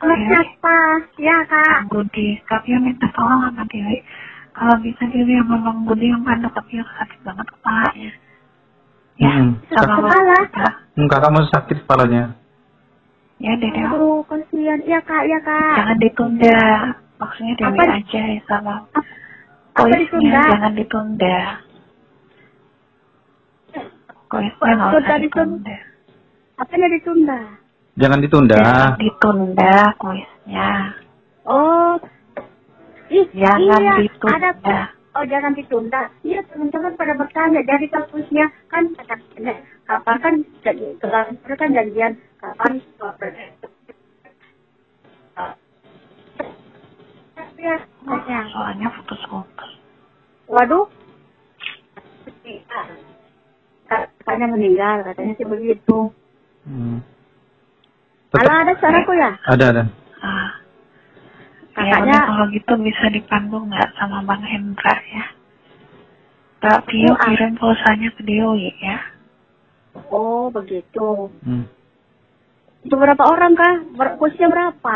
Sama siapa? Ya kak. Budi. Kak Pio minta tolong sama Dewi. Kalau bisa Dewi sama Bang Budi yang Kak Pio sakit banget kepalanya. Ya, Hmm. sama kepala? Putra. Hmm, kakak mau sakit kepalanya. Ya, Dede. Aduh, kasihan. Ya kak, ya kak. Jangan ditunda. Maksudnya Dewi Apa- aja ya sama Apa kuisnya ditunda? jangan ditunda. Kuisnya nggak Tunda usah ditunda. ditunda. Apanya ditunda? Jangan ditunda. Jangan ditunda kuisnya. Oh. Ih, Jangan iya. ditunda. Ada Oh jangan ditunda. Iya teman-teman pada bertanya dari kampusnya kan kapan kan jadi kelar kan janjian kapan Ya. Soalnya putus-putus. Waduh. Katanya meninggal, katanya sih begitu. Hmm. Kalau Tetap- ada suaraku ya? Ada ada. Ah. Ya Kakaknya- kalau gitu bisa dipandu nggak sama Bang Hendra ya. Kak Pio Oh, ah. kirim pulsanya ke Dewi ya. Oh begitu. Hmm. Itu berapa orang kak? Ber kursinya berapa?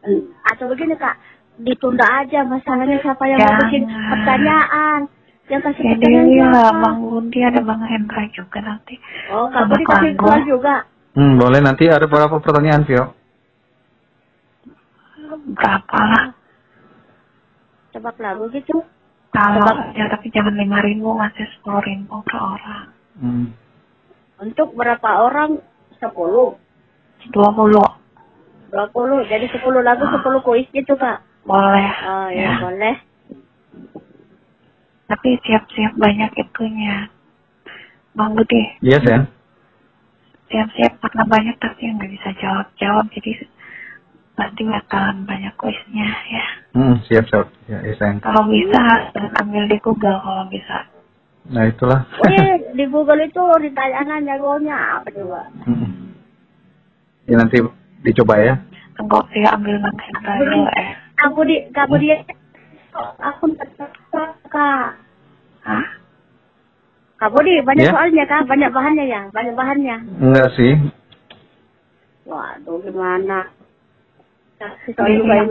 Hmm, Atau begini kak, ditunda aja masalahnya siapa yang mau Jangan. bikin pertanyaan. Yang kasih Ya pertanyaan Dewi lah? Bang Budi ada Bang Hendra juga nanti. Oh kak Sama Budi kasih Kak keluar juga. Hmm, boleh nanti ada beberapa pertanyaan, Vio. Berapa lah? Tebak lagu gitu. Kalau Coba. ya tapi jangan lima ribu masih sepuluh ribu per orang. Hmm. Untuk berapa orang? Sepuluh. Dua puluh Dua puluh. Jadi sepuluh lagu, sepuluh kuis gitu kak. boleh. Oh ya, boleh. Tapi siap-siap banyak itunya. Bang Budi, Iya, Sen. siap-siap karena banyak tapi yang nggak bisa jawab-jawab jadi pasti bakalan banyak kuisnya ya. Hmm, siap, siap. Ya, Sen. Kalau bisa ambil di Google kalau bisa. Nah, itulah. Iya, di Google itu ditanyakan jagonya apa coba? Hmm. Ya, nanti dicoba ya. Tunggu sih ambil Hendra dulu eh. Aku di, kamu dia, aku kak. Hah? Kamu di banyak Ya. soalnya kak, banyak bahannya ya, banyak bahannya. Enggak sih. Waduh gimana? Kasih soal Dewi juga yang.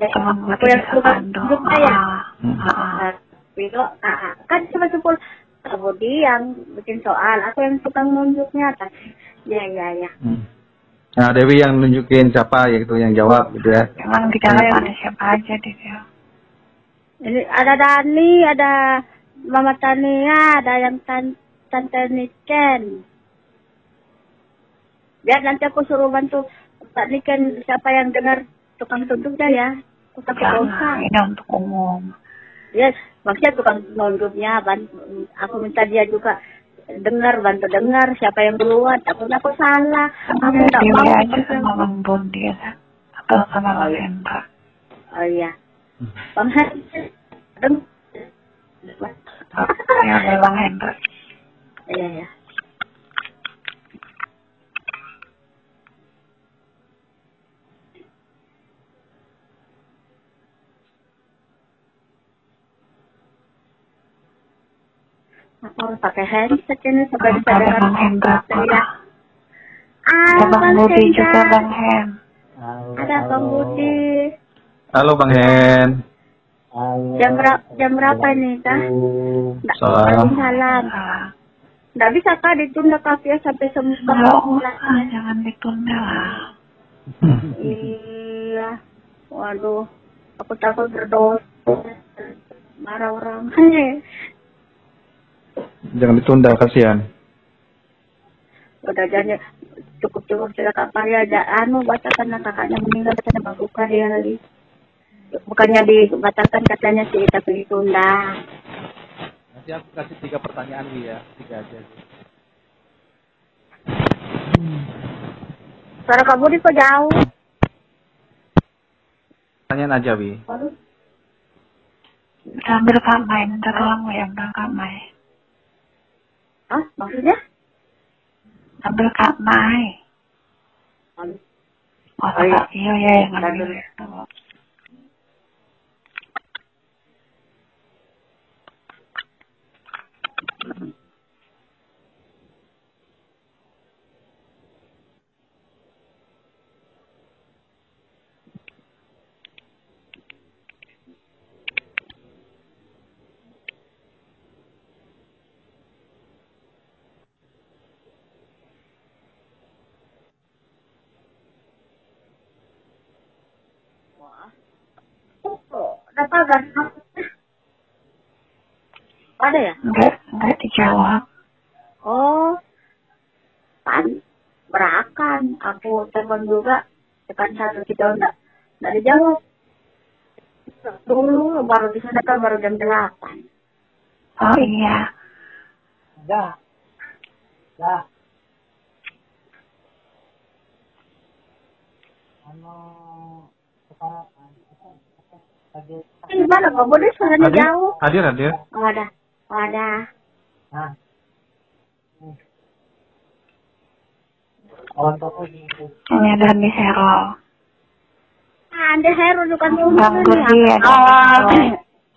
Ya, Teman gue Aku yang suka juga ya. Ah, Hmm. ah, ah. Ah, kan cuma sepuluh. Kamu di yang bikin soal, aku yang suka nunjuknya. Ya ya ya. Hmm. Nah, Dewi yang nunjukin siapa ya gitu yang jawab gitu ya. Emang di dalam ada siapa aja deh ya. Ini ada Dani, ada Mama Tania, ada yang tan Tante Niken. Biar nanti aku suruh bantu Pak Niken siapa yang dengar tukang tunjuknya ya. Aku takut dosa. Jangan, ini untuk umum. Ya, maksudnya tukang tunjuknya, ban- aku minta dia juga dengar, bantu dengar siapa yang duluan. Takutnya aku salah. Aku Dewi mau. aja sama Bang Budi ya. Atau sama Hendra. Oh iya. Bang Hen, deng- Ya, Bang Hendra. Iya, iya. Aku harus pakai handset ini Ada dengar Bang Hendra. Ada Bang Budi Hendra. juga Bang Hen. Ada Bang Budi. Halo Bang Hen. Jam berapa? Jam berapa ini, kah? Nggak, Salam. Ah, Nggak bisa kah ditunda kafe sampai sembuh? Nggak usah, jangan ditunda lah. Iya. Waduh, aku takut berdosa. Marah orang. Jangan ditunda kasihan. Udah jadi cukup cukup sudah kapan ya ada anu bacakan kakaknya meninggal katanya bagukan dia lagi. Bukannya dibatalkan katanya sih tapi ditunda. Nanti aku kasih tiga pertanyaan Wi ya, tiga aja. Suara kamu di kok jauh. Pertanyaan aja, Wi. Sambil kamai, minta tolong ya Bang kamai. Hah? Maksudnya? Sambil kamai. Oh, Oh, iya. iya, iya, 我哦，那大哥，哪里呀？Dijawab. Oh, kan berakan. Aku telepon juga. Tekan satu kita enggak, enggak dijawab. Dulu baru di sana kan baru jam delapan. Oh iya. Ya. Ya. Ano, sekarang, lagi, Ini mana Pak Budi suaranya jauh? Hadir, hadir. Oh, ada. Oh, ada. Nah. Toko gitu. Ini ada di Hero. Ah, Anda Heru tukang tunjuk. Oh,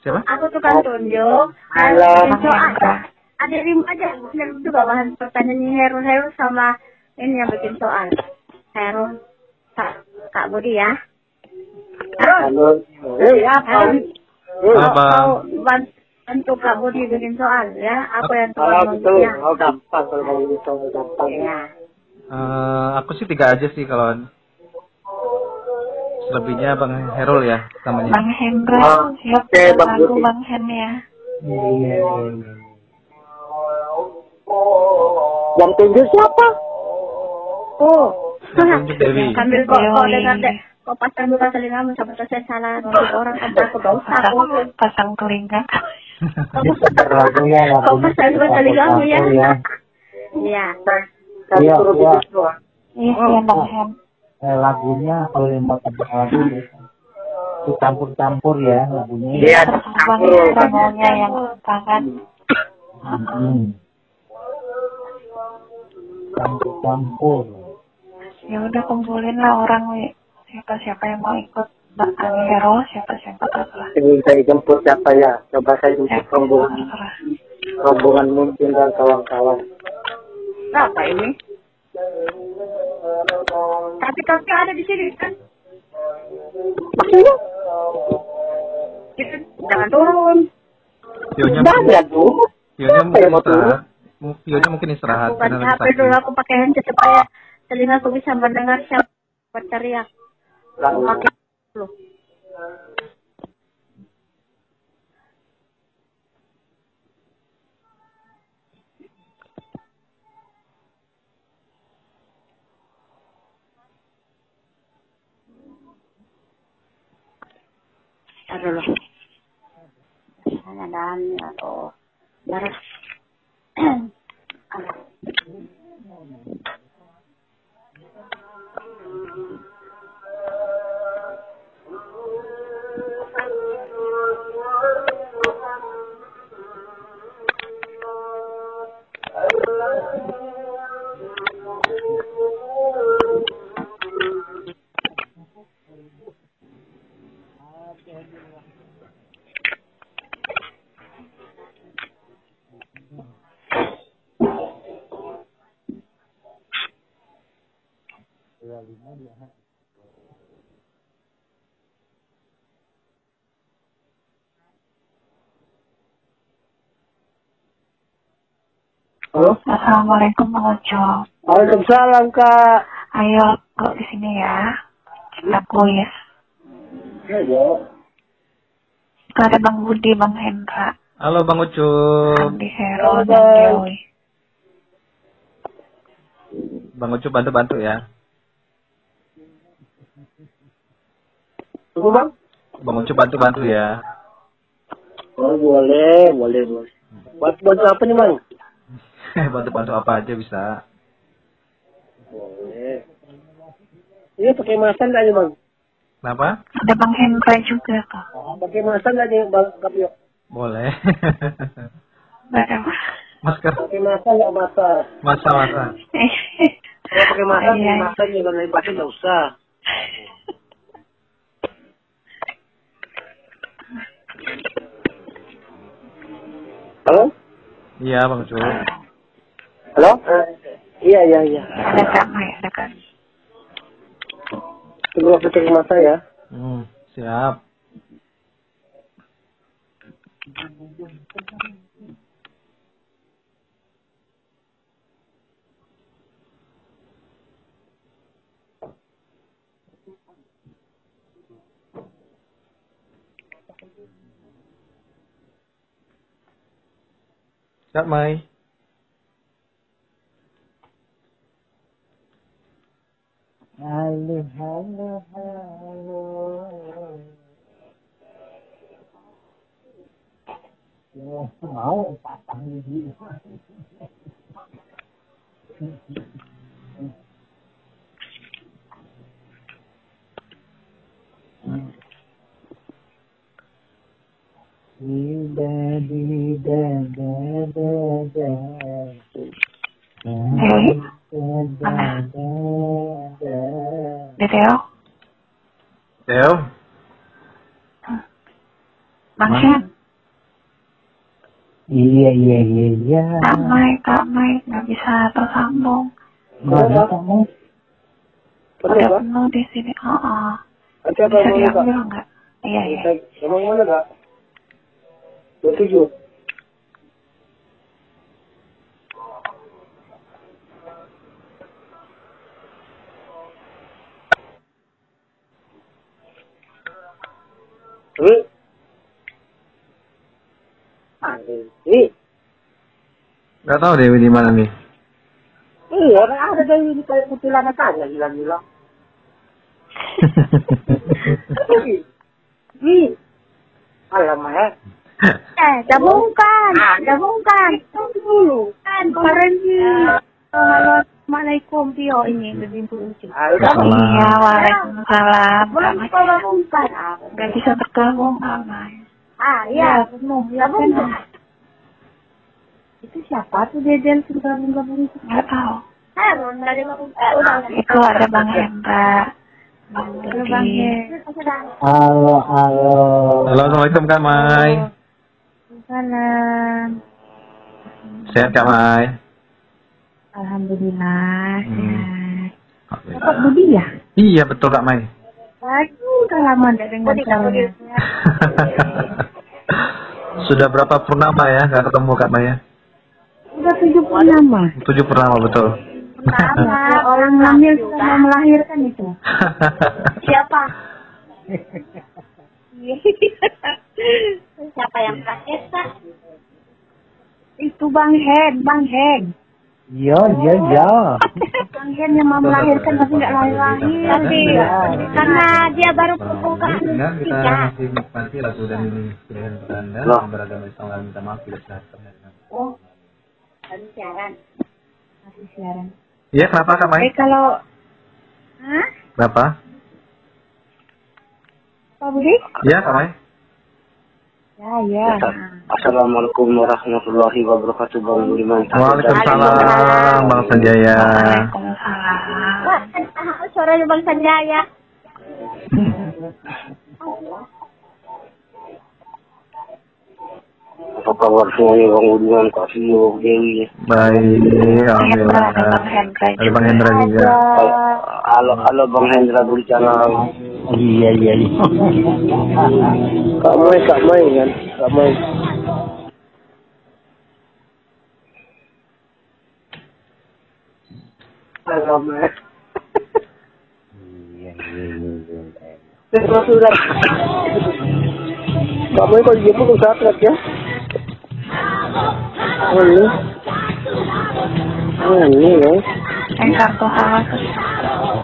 Siapa? aku tukang tunjuk. Halo. Ada lima aja. Benar juga bahan pertanyaannya Heru Heru sama ini yang bikin soal. Heru, Kak, Kak Budi ya. Heru, ya, Heru. Halo, Bang. Mau ban- bantu Kak Budi bikin soal ya. Aku yang tukang tunjuknya. Oh gampang kalau mau gitu gampang. Ya. Eh, aku sih tiga aja sih kalau selebihnya Bang Herul ya namanya. Bang Hendra. Ah, Siap, oke, Bang lagu Budi. Bang Hen ya. Iya. Yang tunjuk siapa? Oh. Dewi. Sambil kok kok Dewi. dengar deh. Kok pasang buka telingamu sampai saya salah orang kan aku gak usah aku. Pasang, pasang telinga. Lagunya Kok pasang buka telingamu ya? ya. Iya. Iya, iya. Iya, iya Bang Hen. eh, lagunya kalau yang mau tebak lagu itu campur-campur ya lagunya. Iya, Bang Hendra maunya yang kan? Hmm. Campur-campur. Ya udah kumpulin lah orang. Siapa-siapa yang mau ikut Bang Hero, siapa-siapa terserah. Ingin saya jemput siapa ya? Coba saya jemput Siapa rombongan, terserah. rombongan mungkin dan kawan-kawan. Berapa ini? Tapi kaki ada di sini kan? Maksudnya? Jangan turun. Pionya Banyak tuh. Apa yang mungkin istirahat. Pionya mungkin istirahat Bukan karena lagi HP dulu aku pakai handset supaya telingaku bisa mendengar siapa berteriak. Lalu, Pakai dulu. Ntar dulu. Sana dan atau Assalamualaikum Bang Ojo. Waalaikumsalam kak. Ayo kok di sini ya. Kita kuis. Iya. Itu ada Bang Budi, Bang Hendra, Halo Bang Ucup. Andi Hero, Halo, dan Bang. Dewi. Bang Ucup bantu-bantu ya. Tunggu bang. Bang Ucup bantu-bantu ya. Oh boleh, boleh, boleh. Buat buat apa nih bang? bantu-bantu apa aja bisa. Boleh. Ini pakai masan nih bang? Kenapa? Ada Bang Hendra juga kok. Pakai masan nih bang Kapio? Boleh. Masker. Pakai masan nggak masa? Masa-masa. Kalau pakai masan, Iya. masan nih kalau pakai nggak usah. Halo? Iya Bang Ucup. Halo? Eh, iya, iya, iya. Tunggu aku cek mata ya. Hmm, siap. Siap, Mai. Iya. Kak Mai, Kak Mai, nggak bisa tersambung. Nggak bisa, kamu. Penuh Udah kak? penuh di sini. Oh, oh. Bisa kak? diambil nggak? Iya, iya. Emang mana kak? Dua tujuh. Ini. Gak tahu Dewi di mana nih. Iya, orang ada dari ini kayak kuntilanak aja hilang-hilang. Wih, wih. Alamak ya. Eh, gabungkan, gabungkan. Tunggu dulu. Kan kemarin Assalamualaikum Tio ini lebih Salam. Iya, waalaikumsalam. Gabungkan. nggak bisa. Ah, iya, gabungkan. Itu siapa tuh dia yang sudah gabung-gabung itu? Nggak tahu. Harun, dari gabung. Eh. Itu ada Bang Hendra, Halo. Halo, halo. Assalamualaikum Kak Mai. Salam. Sehat Kak Mai. Alhamdulillah. Hmm. sehat. Bapak Budi ya? Iya betul Kak Mai. Aduh, udah lama tidak dengar suaranya. Sudah berapa purnama ya nggak ketemu Kak Mai ya? Udah tujuh puluh nama. Tujuh purnama betul. Sama orang hamil sudah mau melahirkan itu. Siapa? Siapa yang terakhir, Pak? Itu Bang Hen, Bang Hen. Iya, iya, iya. Bang Hen yang mau melahirkan tapi nggak lahir-lahir. Tapi karena dia baru pembukaan Dengan kita tiga. masih menikmati lagu dan pilihan Anda Loh. yang beragama Islam minta maaf bila salah Oh, baru siaran. Masih siaran. Iya kenapa Kak Mai? Eh kalau, Hah? Berapa? Pak Budi? Iya Kak Mai. Ya, ya. Assalamualaikum warahmatullahi wabarakatuh Bang Budiman. Waalaikumsalam Bang Sanjaya. Waalaikumsalam. Wah, suaranya Bang Sanjaya. Apa kabar semuanya Bang Budiman, Kak Sio, Dewi? Baik, alhamdulillah. Ada Bang Hendra juga. Halo, halo Bang Hendra Burcana. Iya, iya, iya. Kak Mai, Kak Mai kan? Kak Mai. Kak Mai. Iya, iya, iya. Terus sudah. Kak Mai kok dijemput usaha ya? Oh ini. Oh ini ya. Yang kartu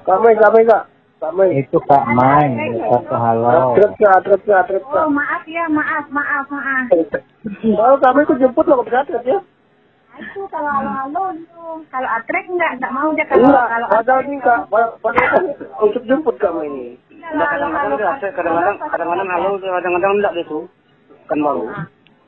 Kak Mai, Kak Mai, Kak. Kak Mai. Itu Kak Mai, satu halo. Truk Kak, truk Kak, Kak. Oh, maaf ya, maaf, maaf, maaf. Kalau kami kok jemput lo ke truk ya? Itu kalau halo-halo itu. Kalau atrek enggak, enggak mau dia kalau Enggak, kalau ada ini kak. Padahal untuk jemput kamu ini. Kalau halo-halo Kadang-kadang, kadang-kadang halo, kadang-kadang enggak gitu. Kan baru.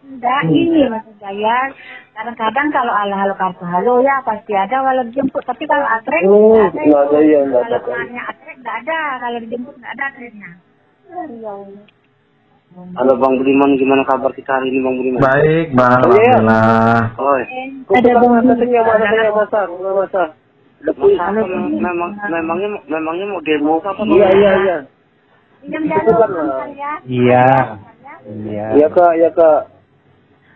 Enggak ini maksud saya. Kadang-kadang kalau halo-halo kartu halo ya pasti ada walau dijemput. Tapi kalau atrek Oh, enggak ada. enggak ada ya, enggak ada. Kalau namanya atrek enggak ada. Kalau dijemput enggak ada atreknya. Iya. Halo Bang Budiman, gimana kabar kita hari ini Bang Budiman? Baik, Bang. Oh, iya. Alhamdulillah. Oi. Ada Bang Masak masak masak, masak. Memang memangnya memangnya mau demo apa? Iya iya iya. Ya. Iya. Iya. Iya kak, iya kak.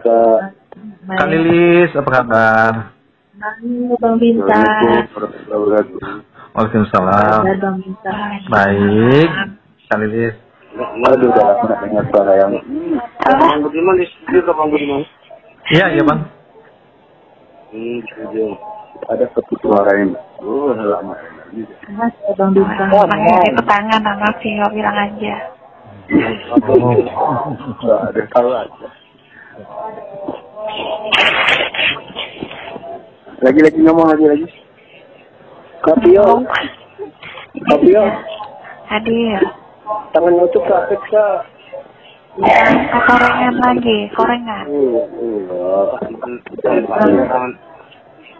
kasih Kak. Kak Lilis, apa kabar? Bang Bintang. Waalaikumsalam. Bang Bintang. Baik. Kak Lilis. Aduh, udah lama nggak dengar suara yang. Bang Budiman di studio Kak Bang Budiman. Iya, iya bang. Hmm, studio. Ada satu suara yang. Oh, lama. Mas Bang Bintang. Pakai itu tangan sama Vio bilang aja. Nggak ada tahu aja. Lagi lagi ngomong lagi lagi. Kapio, Kapio, Hadir. tangan nutup kak, kak. Yang ke korengan lagi, korengan.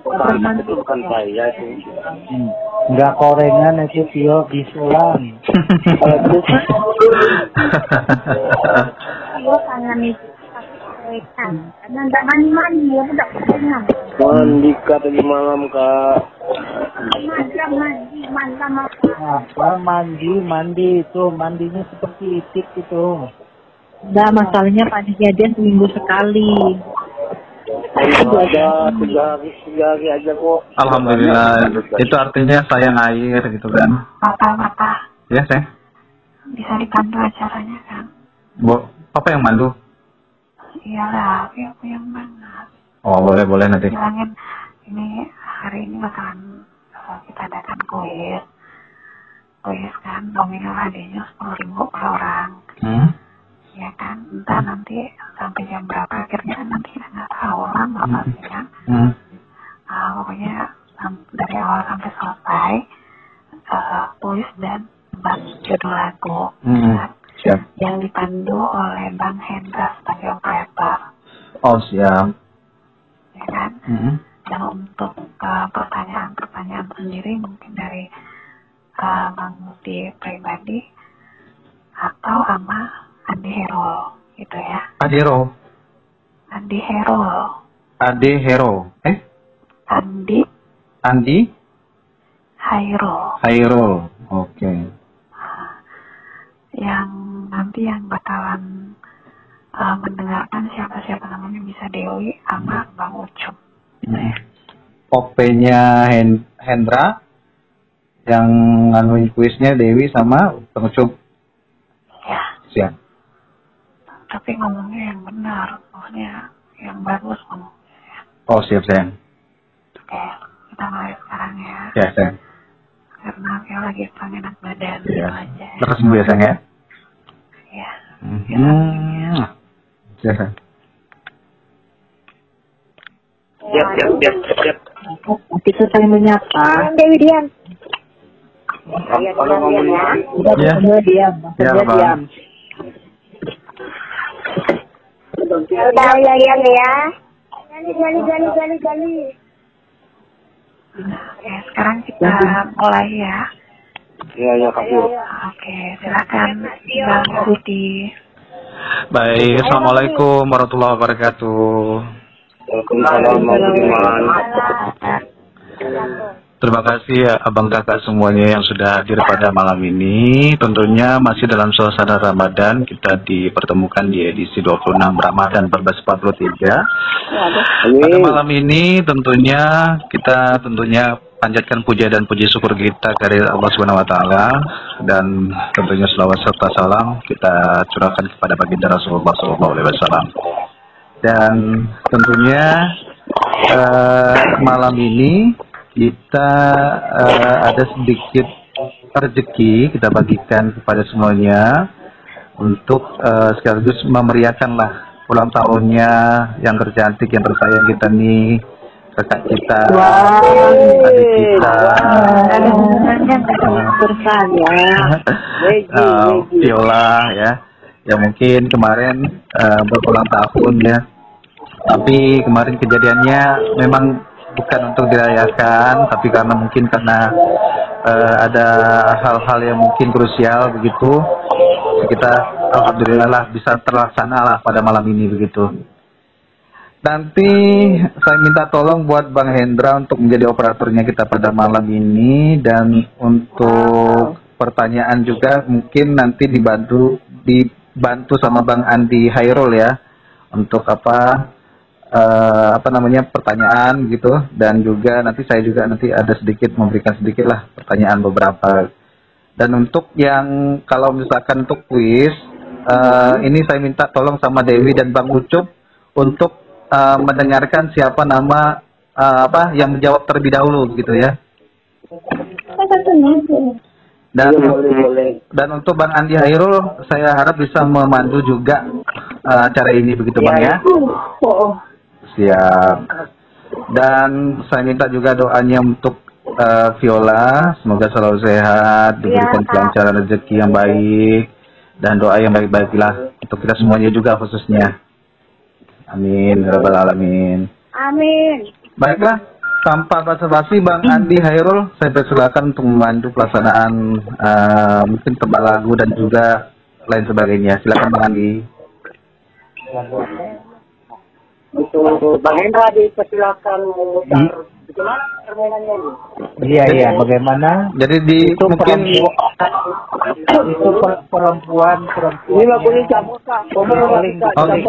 Tangan itu bukan saya sih. Enggak korengan itu Tio bisulan. Kalau itu Yo kangen itu. Kan. Mandi-mandi ya udah kenal. Mandi kak tadi malam kak. Mandi mandi malam apa mandi mandi itu mandinya seperti itik itu. Enggak masalahnya Pak kejadian seminggu sekali. Ada tiga hari, tiga hari aja kok. Alhamdulillah. Itu artinya sayang air gitu kan? Mata-mata Ya, saya. bisa dipandu acaranya kan. Bu, apa yang mandu? Iyalah, Vio aku yang banget. Oh, boleh boleh nanti. Bilangin ini hari ini bakalan uh, kita adakan kuis. Kuis kan nominal hadiahnya sepuluh ribu per orang. Hmm? Ya kan, entah nanti sampai jam berapa akhirnya kan nanti kita nggak tahu lama pasti kan. Hmm. Ah, pokoknya dari awal sampai selesai uh, tulis dan bab judul lagu Hmm. Oh, siap. ya kan Hmm. dan untuk uh, pertanyaan-pertanyaan sendiri mungkin dari uh, Bang Budi pribadi atau sama Andi Hero gitu ya Adero. Andi Hero Ade Hero. Eh? Andi Andi Hairo Hairul. Mendengarkan siapa-siapa namanya bisa Dewi sama Bang Ucup gitu ya. Openya Hen Hendra yang nganuin kuisnya Dewi sama pengucup ya siap. tapi ngomongnya yang benar maksudnya yang bagus ngomongnya ya. Oh siap sayang. oke kita mulai sekarang ya Ya sayang. karena dia lagi pengen enak badan Ya. aja Terus sembuh ya sayang ya. ya Hmm. Ya. Siap, siap, siap, siap. Kita saling menyapa. Dewi diam. Kalau ngomong Ya. diam. Ya, diam. Ya diam ya. Gali gali gali gali gali. oke sekarang kita mulai ya Iya, iya, Kapio. oke silakan Bang Budi Baik, assalamualaikum warahmatullahi wabarakatuh. Waalaikumsalam. Terima kasih ya abang kakak semuanya yang sudah hadir pada malam ini. Tentunya masih dalam suasana Ramadan, kita dipertemukan di edisi 26 Ramadan 1443. Pada malam ini tentunya kita tentunya panjatkan puja dan puji syukur kita kepada Allah Subhanahu wa taala dan tentunya selawat serta salam kita curahkan kepada baginda Rasulullah wasallam. Dan tentunya eh, malam ini kita eh, ada sedikit rezeki kita bagikan kepada semuanya untuk eh, sekaligus memeriahkanlah ulang tahunnya yang tercantik yang tersayang kita nih kakak kita adik kita. Eh, Viola ya. Yang mungkin kemarin eh, berulang tahun ya. Tapi kemarin kejadiannya memang bukan untuk dirayakan tapi karena mungkin karena eh, ada hal-hal yang mungkin krusial begitu. Kita alhamdulillah lah bisa terlaksana lah pada malam ini begitu nanti saya minta tolong buat Bang Hendra untuk menjadi operatornya kita pada malam ini. Dan untuk pertanyaan juga mungkin nanti dibantu dibantu sama Bang Andi Hairul ya. Untuk apa eh, apa namanya pertanyaan gitu. Dan juga nanti saya juga nanti ada sedikit memberikan sedikit lah pertanyaan beberapa. Dan untuk yang kalau misalkan untuk kuis eh, ini saya minta tolong sama Dewi dan Bang Ucup untuk eh, mendengarkan siapa nama eh, apa yang menjawab terlebih dahulu gitu ya. Dan boleh dan untuk Bang Andi Hairul saya harap bisa memandu juga eh, acara ini begitu Bang ya. Siap. Dan saya minta juga doanya untuk eh, Viola. Semoga selalu sehat diberikan kelancaran rezeki yang baik dan doa yang baik-baik lah untuk kita semuanya juga khususnya amin ya rabbal alamin Amin. Baiklah, tanpa basa-basi Bang Andi Hairul, saya persilakan untuk memandu pelaksanaan eh, mungkin tebak lagu dan juga lain sebagainya. Silakan Bang Andi. itu Bang Hendra dipersilakan memutar bagaimana permainannya ini. Iya iya bagaimana? Jadi di itu mungkin perempuan. Itu per- perempuan perempuan ini lagunya Oh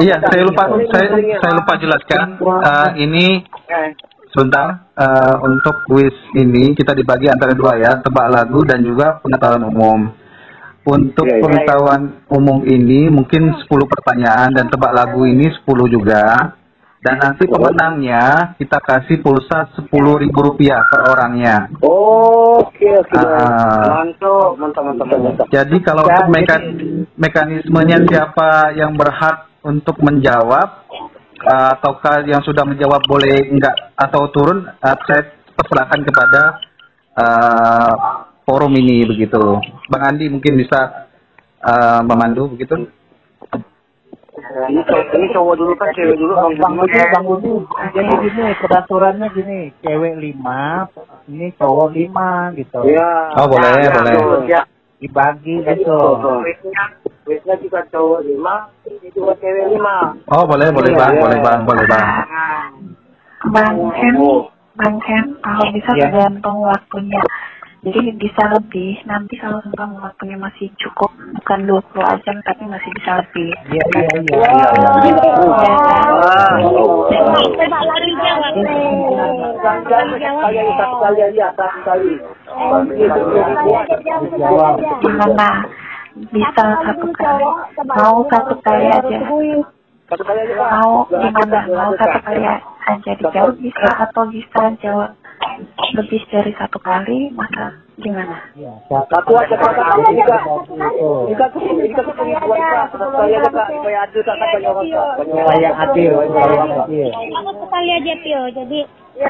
iya, saya lupa saya saya lupa jelaskan. Eh, ini sebentar. Eh, untuk kuis ini kita dibagi antara dua ya, tebak lagu dan juga pengetahuan umum. Untuk Iya, iya. pengetahuan umum ini mungkin 10 pertanyaan dan tebak lagu ini 10 juga. Dan nanti pemenangnya kita kasih pulsa Rp10.000 per orangnya. oke oke Ah. mantap mantap mantap mantap Jadi kalau untuk mekan- mekanismenya siapa yang berhak untuk menjawab uh, ataukah yang sudah menjawab boleh enggak atau turun uh, saya persilakan kepada uh, forum ini begitu. Bang Andi mungkin bisa uh, memandu begitu. Ini cowok ini cowok dulu kan cewek dulu Bang bang Bang Budi Bang Budi jadi gini peraturannya gini cewek lima ini cowok lima gitu ya Oh, boleh, ya, boleh. ya dibagi gitu Witnya, witnya juga cowok lima, ini juga cewek lima. Oh boleh boleh bang boleh bang boleh bang. Bang Hen, Bang Hen, kalau bisa Ya. tergantung waktunya. Jadi bisa lebih, nanti kalau memang waktunya masih cukup, bukan 20 jam, tapi masih bisa lebih. iya iya iya Ya, Ah, aja, aja, jawab gimana? Bisa satu kali, mau satu kali aja. Aja. Mau gimana? Mau satu kali aja dijawab bisa atau bisa jawab lebih dari satu kali, masa gimana? Iya, Satu aja, Kak. Satu aja, Kak. itu Ini kan ini kan ini buat Kak. Aja, Kak. Supaya adil, Kak. Kan banyak orang, Kak. Banyak supaya adil Aku sekali aja Pio, jadi ya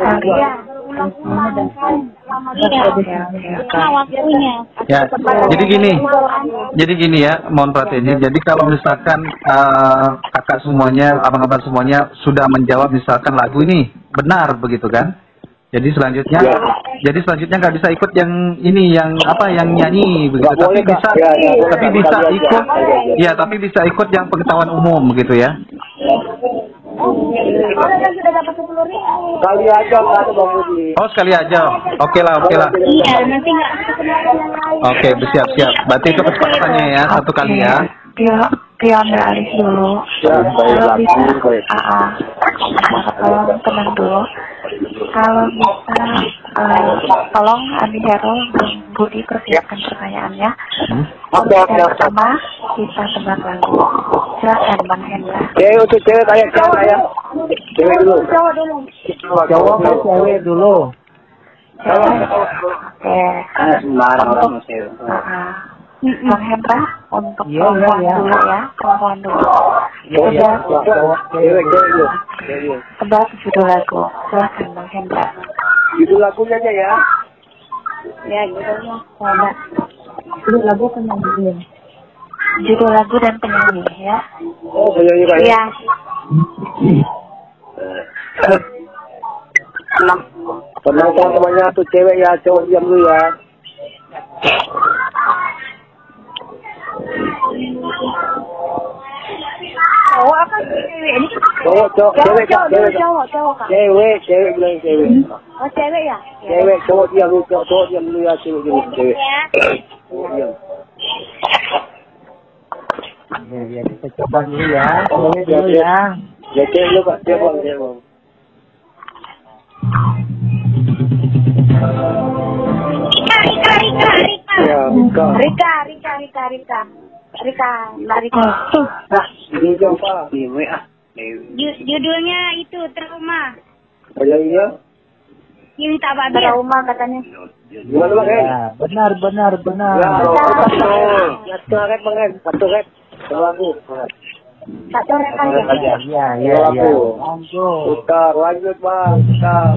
ulang-ulang kan lama. Nah waktunya. Ya, jadi gini, jadi gini ya, mohon perhatiannya. Jadi kalau misalkan eh, kakak semuanya, abang-abang semuanya sudah menjawab misalkan lagu ini benar begitu kan? Jadi selanjutnya, jadi selanjutnya nggak bisa ikut yang ini, yang apa, yang nyanyi begitu. Nggak Tapi boleh, bisa, Ya, ya, tapi Kak. bisa ikut, aja. ya, tapi bisa ikut yang pengetahuan umum gitu ya. Yang sudah dapat sepuluh ribu. Kali aja. Ada Bang Budi. Oh sekali aja, oke lah, oke lah. Iya, nanti nggak ketemu yang lain. Oke, siap siap. Berarti itu kesempatannya ya, satu kali ya. Pio, Pio ambil alih dulu. Ya, Kalau bisa, baik. ah, ah. tolong tenang dulu. Kalau bisa, eh, tolong Andi Hero dan Budi persiapkan pertanyaannya. Hmm? Oke, oke, Yang pertama, kita tebak lagu. Silakan Bang Hendra. Cewek untuk cewek kayak cewek kayak. Cewek dulu. Cowok dulu. cowok cewek dulu Cewek. Oke. Sembarang Untuk, ah, ah. Bang Hendra, untuk Iya, perempuan iya, iya. dulu ya, perempuan dulu. Cowok, Udah, cowok, cowok. Cewek, cewek dulu. Cewek. tebak judul lagu. Silakan Bang Hendra. Judul lagunya aja ya. Ya judulnya. Ada Judul lagu penyanyi. judul lagu dan penyanyi ya. Oh, penyanyi kayak. Iya. Enam. Tenang teman-temannya tuh cewek ya, cowok diam dulu ya. Cowok apa cewek? Ini Cowok, cowok, cewek, cowok cewek, cowok cowok. Cewek, cewek bilang cewek. Oh cewek ya? Cewek, cowok diam dulu, cowok, cowok diam dulu ya, cewek cewek. Ya. Ya, kita coba dulu ya. Coba dulu ya. Ya, cek dulu Pak. Cek Bang, cek Bang. Rika, Rika, Rika, Rika. Rika. Rika, Rika, Rika, Rika. Rika, Mbak Rika. Nah, ini? Ini ah. Ju- judulnya itu trauma. Oh, iya, iya. Yang tak babi. Trauma katanya. Gimana Bang? Hen? Ya, benar, benar, benar. Ya, betul. Ya, satu Bang. Satu aku. Satu rekan ya. Ya, ya, ya, ya. Monggo. Putar, lanjut Bang. Putar.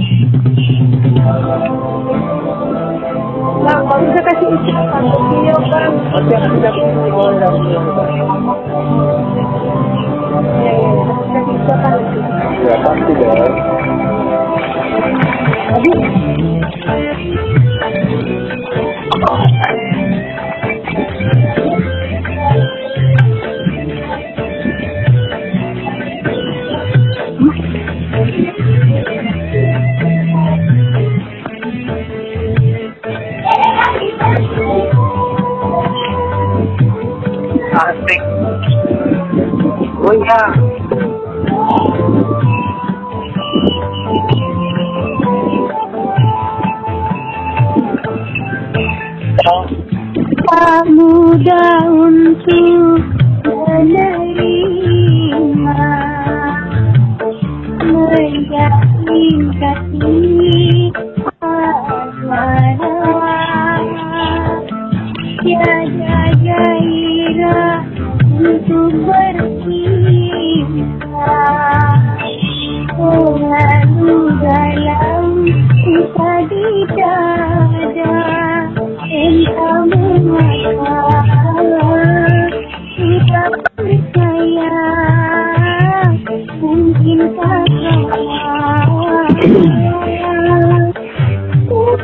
Kalau bisa kasih ucapan untuk video bang. Oke, aku udah boleh dah. Ya, ya, kasih ucapan. Ya, pasti deh. Asik. Gracias.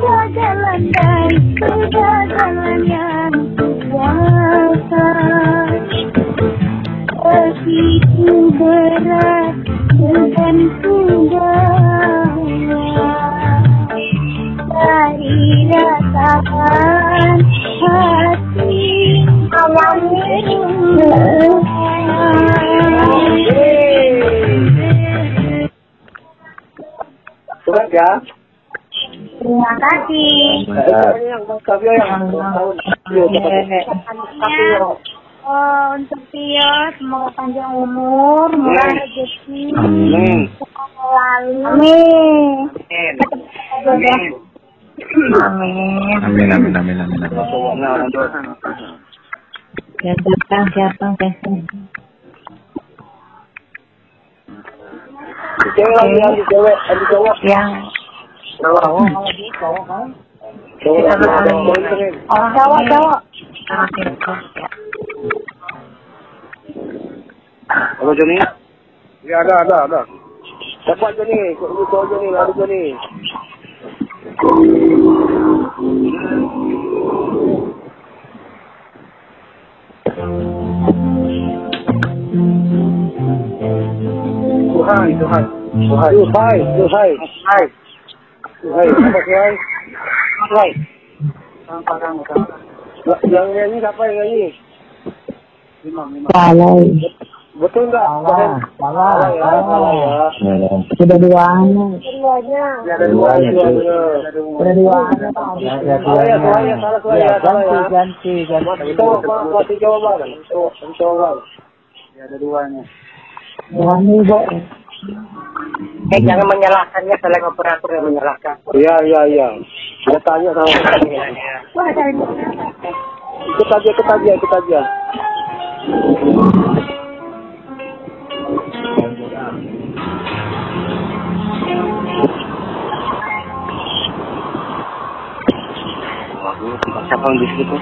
Sudah jalan dan sudah jalan yang berat dan sungguh dari rasakan hati Surat ya. Iya, Ya. Oh, untuk Tio, semoga panjang umur, murah rezeki, Amin. selalu. Amin. Amin. Amin. Amin, amin, amin, amin, Siapa, yang cowok. Cowok. Cowok lagi ada orang Cowok, cowok. Ya. Apa Joni? Ya ada, ada, ada. Cepat Joni, kau kau Joni, lalu Joni. Tuhan. Tuhan. Tuhan, Tuhan. Tuhan. Tuhan. Apa Tuhan? Tuhan. Yang nyanyi siapa yang nyanyi? Balai. Betul enggak? Salah, salah, Salah ya, salah ya. Sudah duanya. Keduanya. Ya, ada dua, ada dua, bener. Sudah duanya. Ya, ya, Salah ya, salah ya, salah, salah ya, salah ya. ganti, ganti, ganti. Itu apa? Masih jawaban. Itu jawaban. Ya, ada duanya. Duanya, Bu. Eh, jangan menyalahkannya selain operator yang menyalahkan. Iya, iya, iya. Saya tanya sama Ikut aja, ikut aja, ikut aja. Siapa yang di situ?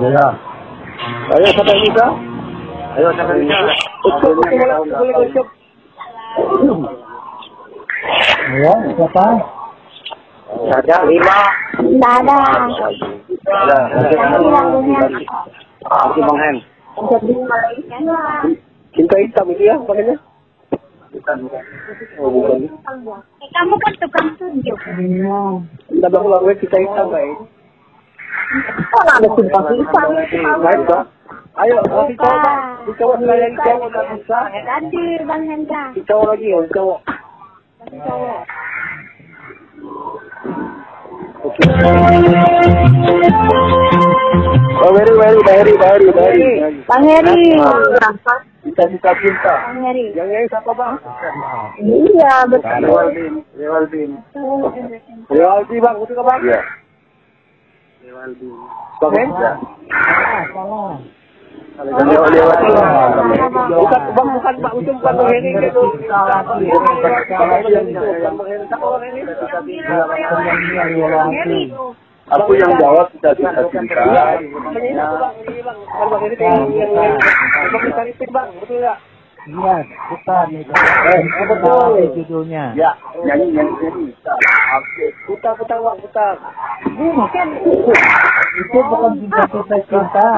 Ya, Ayo, siapa yang bisa? Ayo, ya, siapa? Ada lima. Tidak ada. Bang Hen. Malaysia. Cinta hitam itu ya, makanya. Oh, bukan. Eh, kamu kan tukang tunjuk. Kita isang baik. Sila pakita. Baik ba? Ayo, oh, ikaw ba? Ikaw ang layan ikaw ang namusa. Tadi, Bang Hendra. Ikaw lagi, oh, ikaw. Oh, very, very, very, very, very. Bang Heri. Cita-cita cinta. Bang Heri. Yang yang siapa bang? Iya, betul. Rewaldin. Rewaldin. Rewaldi bang, ka bang? Iya. Hen? Ah, salah. Bukan, bang, bukan, bukan bang Heri gitu. Bukan Heri. Heri? Aku yang jawab cinta. Iya, ini aku bang, ini bang, bukan bang Heri yang yang yang bang Heri bang, betul nggak? Iya, bukan itu. Eh, betul. Judulnya. Ya, nyanyi nyanyi nyanyi. Oke. Putar, putar bang, putar. Itu bukan cinta.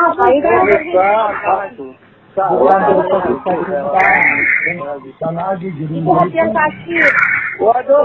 Apa itu? Sa- apa itu? Bukan cinta-cinta cinta. Sama aja jadi Buat yang sakit. Waduh.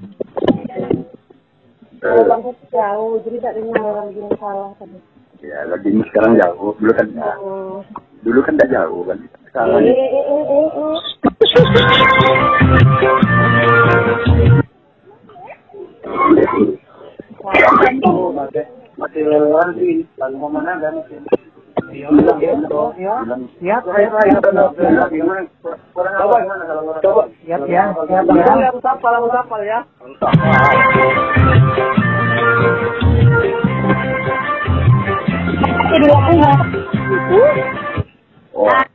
bunyi. Eh, jauh, jadi tak dengar orang bilang salah tadi. ya lagi sekarang jauh. Dulu kan Oh. dulu kan tidak jauh kan. Sekarang Eh, eh, eh, eh, eh. masih lewat di lalu mana dan Siap, Coba, siap ya, siap Itu ya. yang sapal ya. Nggak. Oh,